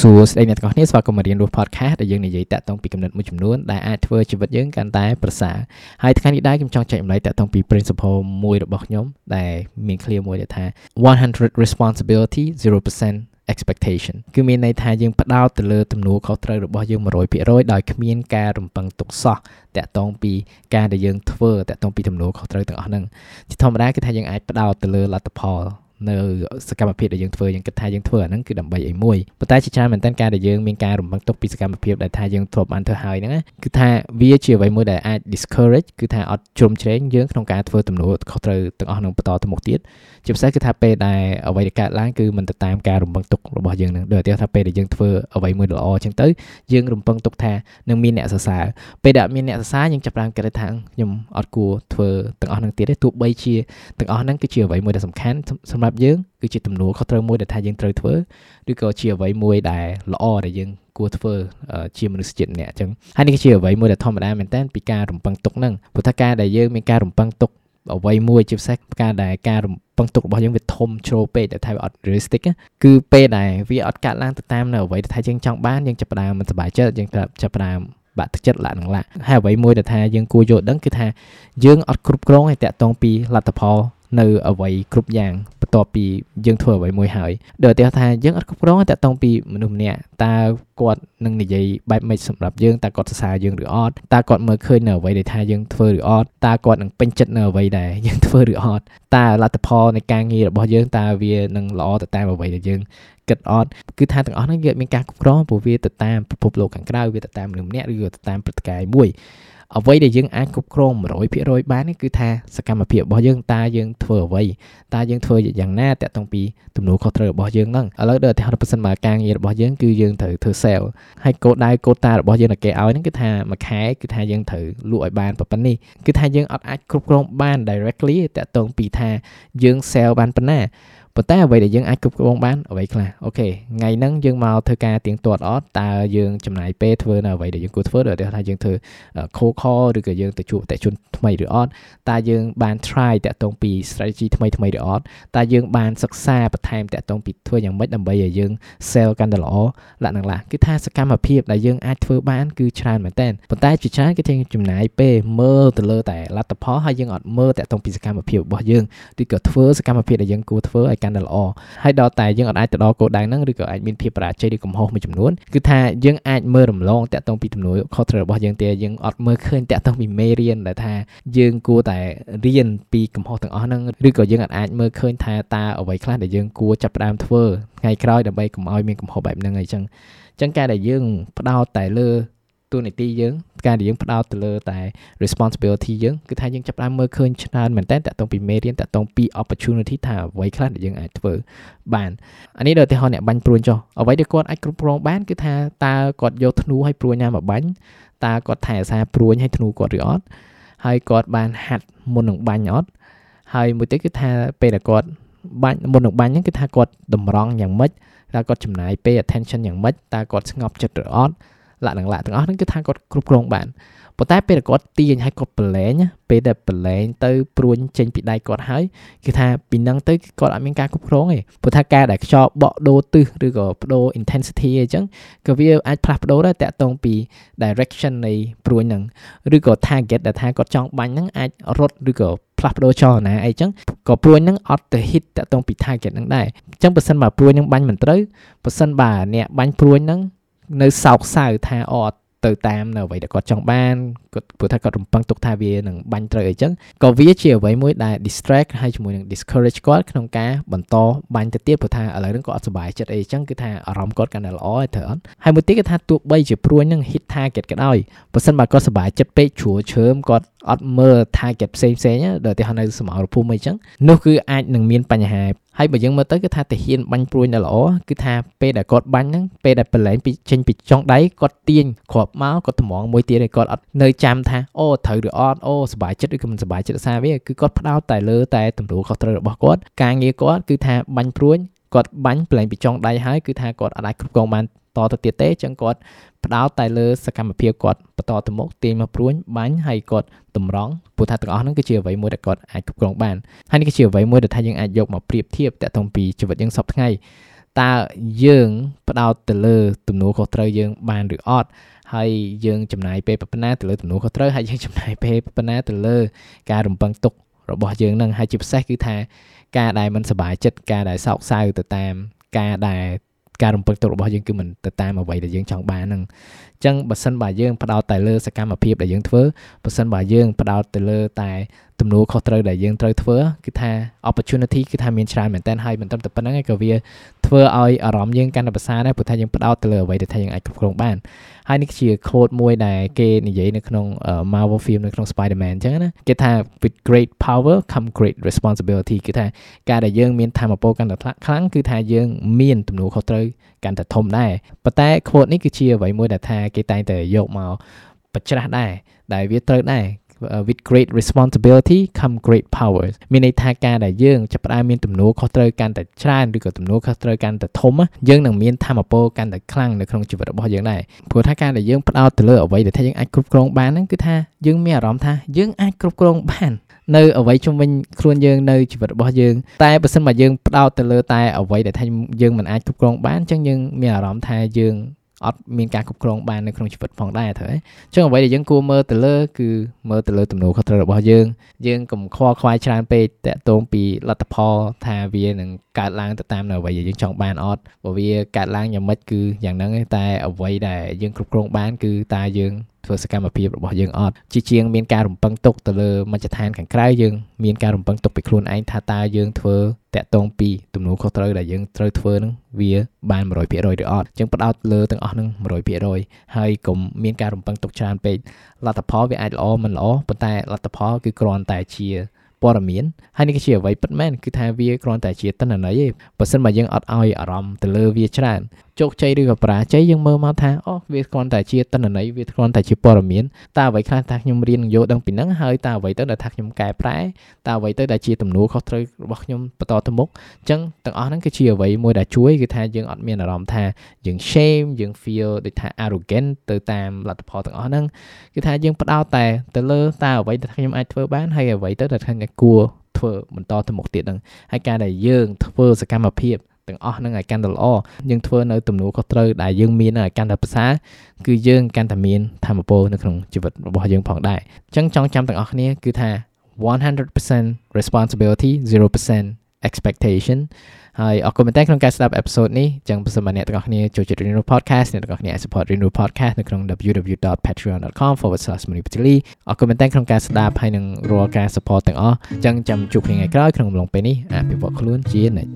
សួស្តីអ្នកទាំងអស់គ្នាស្វាគមន៍មករៀនរស់ podcast ដែលយើងនិយាយតាក់ទងពីគំនិតមួយចំនួនដែលអាចធ្វើជីវិតយើងកាន់តែប្រសើរហើយថ្ងៃនេះដែរខ្ញុំចង់ចែកម្លែកតាក់ទងពី principle មួយរបស់ខ្ញុំដែលមាន clear មួយដែលថា100 responsibility 0% expectation គឺមានន័យថាយើងផ្ដោតទៅលើទំនួលខុសត្រូវរបស់យើង100%ដោយគ្មានការរំពឹងទុកសោះតាក់ទងពីការដែលយើងធ្វើតាក់ទងពីទំនួលខុសត្រូវទាំងអស់ហ្នឹងជាធម្មតាគឺថាយើងអាចផ្ដោតទៅលើលទ្ធផល នៅសកម្មភាពដែលយើងធ្វើយើងគិតថាយើងធ្វើអាហ្នឹងគឺដើម្បីអីមួយប៉ុន្តែជាច្រើនមែនតើការដែលយើងមានការរំពឹងទុកពីសកម្មភាពដែលថាយើងធ្លាប់បានធ្វើហើយហ្នឹងគឺថាវាជាអ្វីមួយដែលអាច discourage គឺថាអត់ជ្រុំជ្រែងយើងក្នុងការធ្វើទំនួលខុសត្រូវទាំងអស់ហ្នឹងបន្តទៅមុខទៀតជាពិសេសគឺថាពេលដែលអ្វីដែលកើតឡើងគឺមិនទៅតាមការរំពឹងទុករបស់យើងហ្នឹងដូចឧទាហរណ៍ថាពេលដែលយើងធ្វើអ្វីមួយល្អអញ្ចឹងទៅយើងរំពឹងទុកថានឹងមានអ្នកសរសើរពេលដែលមានអ្នកសរសើរយើងចាប់ផ្ដើមគិតថាខ្ញុំអត់គួរធ្វើទាំងអស់ហ្នឹងទៀតទេទោះបីជាទាំងអស់ហ្នឹងគឺជាអ្វីមួយដែលសំខាន់សម្រាប់យើងគឺជាទំនួលខុសត្រូវមួយដែលថាយើងត្រូវធ្វើឬក៏ជាអ្វីមួយដែលល្អដែលយើងគួរធ្វើជាមនុស្សជាតិម្នាក់អញ្ចឹងហើយនេះគឺជាអ្វីមួយដែលធម្មតាមែនតើពីការរំពឹងទុកហ្នឹងព្រោះថាការដែលយើងមានការរំពឹងទុកអ្វីមួយជាពិសេសការដែលការរំពឹងទុករបស់យើងវាធំជ្រុលពេកដែលថាវាអត់ realistic គឺពេលដែលវាអត់កាត់ឡើងទៅតាមនៅអ្វីដែលថាយើងចង់បានយើងចាប់ផ្ដើមមិនសប្បាយចិត្តយើងចាប់ផ្ដើមបាក់ទឹកចិត្តឡាក់នឹងឡាក់ហើយអ្វីមួយដែលថាយើងគួរយល់ដឹងគឺថាយើងអត់គ្រប់គ្រងឲ្យតាក់ទងពីលទ្ធផលនៅអ្វីគ្រប់យ៉ាង បន្ទាប់ពីយើងធ្វើអ្វីមួយហើយដូចឧទាហរណ៍ថាយើងអត់គ្រប់គ្រងតែតងពីមនុស្សម្នាក់តើគាត់នឹងនិយាយបែបម៉េចសម្រាប់យើងតើគាត់សរសើរយើងឬអត់តើគាត់មើលឃើញនៅអ្វីដែលថាយើងធ្វើឬអត់តើគាត់នឹងពេញចិត្តនៅអ្វីដែលយើងធ្វើឬអត់តើលទ្ធផលនៃការងាររបស់យើងតើវានឹងល្អទៅតាមអ្វីដែលយើងគិតអត់គឺថាទាំងអស់ហ្នឹងយើងមានការគ្រប់គ្រងព្រោះវាទៅតាមពិភពលោកខាងក្រៅវាទៅតាមមនុស្សម្នាក់ឬទៅតាមព្រឹត្តិការណ៍មួយ អ្វីដែលយើងអាចគ្រប់គ្រង100%បានគឺថាសកម្មភាពរបស់យើងតើយើងធ្វើអ្វីតើយើងធ្វើយ៉ាងណាតាក់ទងពីទំនួលខុសត្រូវរបស់យើងហ្នឹងឥឡូវដល់តែហត់ប្រសិនបើការងាររបស់យើងគឺយើងត្រូវធ្វើ sale ហើយកោដៅកោតារបស់យើងដែលគេឲ្យហ្នឹងគឺថាមួយខែគឺថាយើងត្រូវលក់ឲ្យបានប៉ុណ្នេះគឺថាយើងអត់អាចគ្រប់គ្រងបាន directly តាក់ទងពីថាយើង sale បានប៉ុណ្ណា ប៉ុន្តែអ្វីដែលយើងអាចគ្រប់គ្រងបានអ្វីខ្លះអូខេថ្ងៃហ្នឹងយើងមកធ្វើការទៀងទាត់អត់តើយើងចំណាយពេលធ្វើនៅអ្វីដែលយើងគួរធ្វើដូចថាយើងធ្វើ cold call ឬក៏យើងទៅជួបអតិថិជនថ្មីឬអត់តើយើងបាន try តាក់ទងពី strategy ថ្មីថ្មីឬអត់តើយើងបានសិក្សាបន្ថែមតាក់ទងពីធ្វើយ៉ាងម៉េចដើម្បីឲ្យយើង sell កាន់តែល្អលក្ខណៈគឺថាសកម្មភាពដែលយើងអាចធ្វើបានគឺច្រើនមែនតើប៉ុន្តែជាច្រើនគឺយើងចំណាយពេលមើលទៅលើតែលទ្ធផលហើយយើងអត់មើលតាក់ទងពីសកម្មភាពរបស់យើងឬក៏ធ្វើសកម្មភាពដែលយើងគួរធ្វើឲ្យកាន់តែល្អហើយដល់តែយើងអាចទៅដល់គោលដៅហ្នឹងឬក៏អាចមានភាពបរាជ័យឬកំហុសមួយចំនួនគឺថាយើងអាចមើលរំលងតាក់ទងពីទំនួលខុសត្រូវរបស់យើងទេយើងអត់មើលឃើញតាក់ទងពីមេរៀនដែលថាយើងគួរតែរៀនពីកំហុសទាំងអស់ហ្នឹងឬក៏យើងអាចមើលឃើញថាតើអ្វីខ្លះដែលយើងគួរចាប់ផ្ដើមធ្វើថ្ងៃក្រោយដើម្បីកុំឲ្យមានកំហុសបែបហ្នឹងអីចឹងអញ្ចឹងការដែលយើងផ្ដោតតែលើ ទូនីតិយើងការដែលយើងផ្ដោតទៅលើតែ responsibility យើងគឺថាយើងចាប់ផ្ដើមមើលឃើញច្រើនមែនតើតកតងពីមេរៀនតកតងពី opportunity ថាអ្វីខ្លះដែលយើងអាចធ្វើបានអានេះដូចឧទាហរណ៍អ្នកបាញ់ព្រួញចុះអ្វីដែលគាត់អាចគ្រប់គ្រងបានគឺថាតើគាត់យកធ្នូឲ្យព្រួញណាមកបាញ់តើគាត់ថែរក្សាព្រួញឲ្យធ្នូគាត់ឬអត់ហើយគាត់បានហាត់មុននឹងបាញ់អត់ហើយមួយទៀតគឺថាពេលដែលគាត់បាញ់មុននឹងបាញ់ហ្នឹងគឺថាគាត់តម្រង់យ៉ាងម៉េចតើគាត់ចំណាយពេល attention យ៉ាងម៉េចតើគាត់ស្ងប់ចិត្តឬអត់ លក្ខណៈលក្ខទាំងអស់ហ្នឹងគឺថាគាត់គ្រប់គ្រងបានប៉ុន្តែពេលគាត់ទាញឲ្យគាត់ប្រឡែងពេលដែលប្រឡែងទៅព្រួញចេញពីដៃគាត់ហើយគឺថាពីនឹងទៅគាត់អត់មានការគ្រប់គ្រងទេព្រោះថាការដែលខ្យល់បក់ដូរទិសឬក៏បដូរ intensity អញ្ចឹងក៏វាអាចផ្លាស់ប្ដូរដែរតាក់ទងពី direction នៃព្រួញហ្នឹងឬក៏ target ដែលថាគាត់ចង់បាញ់ហ្នឹងអាចរត់ឬក៏ផ្លាស់ប្ដូរចលនាអីចឹងក៏ព្រួញហ្នឹងអត់ទៅ hit តាក់ទងពី target ហ្នឹងដែរអញ្ចឹងបើសិនបើព្រួញហ្នឹងបាញ់មិនត្រូវបើសិនបើអ្នកបាញ់ព្រួញហ្នឹង នៅសោកសៅថាអត់ទៅតាមនៅអ្វីដែលគាត់ចង់បានគាត់ព្រោះថាគាត់រំពឹងទុកថាវានឹងបាញ់ត្រូវអីចឹងក៏វាជាអ្វីមួយដែល distract ហើយជាមួយនឹង discourage គាត់ក្នុងការបន្តបាញ់ទៅទៀតព្រោះថាឥឡូវហ្នឹងគាត់អត់សុបាយចិត្តអីចឹងគឺថាអារម្មណ៍គាត់កាន់តែល្អហើយត្រូវអត់ហើយមួយទៀតគឺថាទោះបីជាព្រួយនឹង hit target ក៏ដោយបើសិនបើគាត់សុបាយចិត្តពេកជ្រួលឈើមគាត់អត់មើល target ផ្សេងផ្សេងដល់តែនៅសមរភូមិអីចឹងនោះគឺអាចនឹងមានបញ្ហាហើយបើយើងមើលទៅគឺថាទាហានបាញ់ព្រួយនៅល្អគឺថាពេលដែលគាត់បាញ់ហ្នឹងពេលដែលប្រឡែងពីចេញពីចុងដៃគាត់ទាញគ្រាប់មកគាត់តម្រង់មួយទៀតឲ្យគាត់អត់នៅចាំថាអូត្រូវឬអត់អូសុបាយចិត្តឬក៏មិនសុបាយចិត្តសារវាគឺគាត់ផ្ដោតតែលើតែតម្រូវខុសត្រូវរបស់គាត់ការងារគាត់គឺថាបាញ់ព្រួយគាត់បាញ់ប្រឡែងពីចុងដៃហើយគឺថាគាត់អាចគ្រប់គ្រងបាន តទៅទៀតទេអញ្ចឹងគាត់ផ្ដោតតែលើសកម្មភាពគាត់បន្តទៅមុខទាញមកព្រួញបាញ់ហើយគាត់តម្រង់ព្រោះថាទាំងអស់ហ្នឹងគឺជាអ្វីមួយដែលគាត់អាចគ្រប់គ្រងបានហើយនេះគឺជាអ្វីមួយដែលថាយើងអាចយកមកប្រៀបធៀបតាក់ទងពីជីវិតយើងសពថ្ងៃ តើយើងផ្ដោតទៅលើទំនួលខុសត្រូវយើងបានឬអត់ហើយយើងចំណាយពេលប៉ុណ្ណាទៅលើទំនួលខុសត្រូវហើយយើងចំណាយពេលប៉ុណ្ណាទៅលើការរំពឹងទុករបស់យើងនឹងហើយជាពិសេសគឺថាការដែលមិនសบายចិត្តការដែលសោកសៅទៅតាមការដែល ការរំពឹងទុករបស់យើងគឺមិនទៅតាមអ្វីដែលយើងចង់បានហ្នឹងអញ្ចឹងបើសិនបើយើងផ្ដោតតែលើសកម្មភាពដែលយើងធ្វើបើសិនបើយើងផ្ដោតទៅលើតែ ទំនួលខុសត្រូវដែលយើងត្រូវធ្វើគឺថា opportunity គឺថាមានច្រើនមែនតើហើយមិនត្រឹមតែប៉ុណ្្នឹងឯងក៏វាធ្វើឲ្យអារម្មណ៍យើងកាន់តែប្រសើរដែរព្រោះថាយើងផ្ដោតទៅលើអ្វីដែលថាយើងអាចគ្រប់គ្រងបានហើយនេះជា quote មួយដែលគេនិយាយនៅក្នុង Marvel film នៅក្នុង Spider-Man អញ្ចឹងណាគេថា with great power come great responsibility គឺថាការដែលយើងមានធម៌ពលកាន់តែខ្លាំងគឺថាយើងមានទំនួលខុសត្រូវកាន់តែធំដែរប៉ុន្តែ quote នេះគឺជាអ្វីមួយដែលថាគេតែងតែយកមកបច្ច្រាស់ដែរដែលវាត្រូវដែរ with great responsibility come great powers មានន័យថាការដែលយើងចាប់ផ្ដើមមានទំនួលខុសត្រូវកាន់តែច្រើនឬក៏ទំនួលខុសត្រូវកាន់តែធំយើងនឹងមានធម៌ពលកាន់តែខ្លាំងនៅក្នុងជីវិតរបស់យើងដែរព្រោះថាការដែលយើងផ្ដោតទៅលើអ្វីដែលថាយើងអាចគ្រប់គ្រងបានហ្នឹងគឺថាយើងមានអារម្មណ៍ថាយើងអាចគ្រប់គ្រងបាននៅអ្វីជំវិញខ្លួនយើងនៅជីវិតរបស់យើងតែបើសិនមកយើងផ្ដោតទៅលើតែអ្វីដែលថាយើងមិនអាចគ្រប់គ្រងបានអញ្ចឹងយើងមានអារម្មណ៍ថាយើង អត់មានការគ្រប់គ្រងបាននៅក្នុងជីវិតផងដែរត្រូវទេអញ្ចឹងអ្វីដែលយើងគួរមើលទៅលើគឺមើលទៅលើទំនួលខុសត្រូវរបស់យើងយើងកុំខ្វល់ខ្វាយច្រើនពេកតាក់ទងពីលទ្ធផលថាវានឹងកើតឡើងទៅតាមនៅអ្វីដែលយើងចង់បានអត់ព្រោះវាកើតឡើងយ៉ាងម៉េចគឺយ៉ាងហ្នឹងតែអ្វីដែលយើងគ្រប់គ្រងបានគឺតើយើង ធ្វើសកម្មភាពរបស់យើងអត់ជាជាងមានការរំពឹងទុកទៅលើមជ្ឈដ្ឋានខាងក្រៅយើងមានការរំពឹងទុកពីខ្លួនឯងថាតើយើងធ្វើតាក់ទងពីទំនួលខុសត្រូវដែលយើងត្រូវធ្វើនឹងវាបាន100%ឬអត់អញ្ចឹងផ្ដោតលើទាំងអស់នឹង100%ហើយកុំមានការរំពឹងទុកច្រើនពេកលទ្ធផលវាអាចល្អមិនល្អប៉ុន្តែលទ្ធផលគឺគ្រាន់តែជាព័ត៌មានហើយនេះគឺជាអ្វីពិតមែនគឺថាវាគ្រាន់តែជាតនន័យទេបើសិនបើយើងអត់ឲ្យអារម្មណ៍ទៅលើវាច្រើន ជោគជ័យឬក៏បរាជ័យយើងមើលមកថាអូវាគ្រាន់តែជាតនន័យវាគ្រាន់តែជាព័ត៌មានតើអ្វីខ្លះថាខ្ញុំរៀនយកដឹងពីហ្នឹងហើយតើអ្វីទៅដែលថាខ្ញុំកែប្រែតើអ្វីទៅដែលជាទំនួលខុសត្រូវរបស់ខ្ញុំបន្តទៅមុខអញ្ចឹងទាំងអស់ហ្នឹងគឺជាអ្វីមួយដែលជួយគឺថាយើងអត់មានអារម្មណ៍ថាយើង shame យើង feel ដូចថា arrogant ទៅតាមលទ្ធផលទាំងអស់ហ្នឹងគឺថាយើងផ្ដោតតែទៅលើតើអ្វីដែលខ្ញុំអាចធ្វើបានហើយអ្វីទៅដែលខ្ញុំគួរធ្វើបន្តទៅមុខទៀតហ្នឹងហើយការដែលយើងធ្វើសកម្មភាព ទាំងអស់ហ្នឹងឲ្យកាន់តែល្អយើងធ្វើនៅទំនួលខុសត្រូវដែលយើងមានឲ្យកាន់តែប្រសើរគឺយើងកាន់តែមានធម៌ពលនៅក្នុងជីវិតរបស់យើងផងដែរអញ្ចឹងចង់ចាំទាំងអស់គ្នាគឺថា100% responsibility 0% expectation ហើយអរគុណមែនទែនក្នុងការស្ដាប់អេពីសូតនេះចឹងបើសិនមកអ្នកទាំងអស់គ្នាចូលចិត្ត Reno Podcast អ្នកទាំងអស់គ្នាអាច support Reno Podcast នៅក្នុង www.patreon.com/patili អរគុណមែនទែនក្នុងការស្ដាប់ហើយនឹងរាល់ការ support ទាំងអស់ចឹងចាំជួបគ្នាថ្ងៃក្រោយក្នុងអំឡុងពេលនេះអភិវឌ្ឍខ្លួនជានិច្ច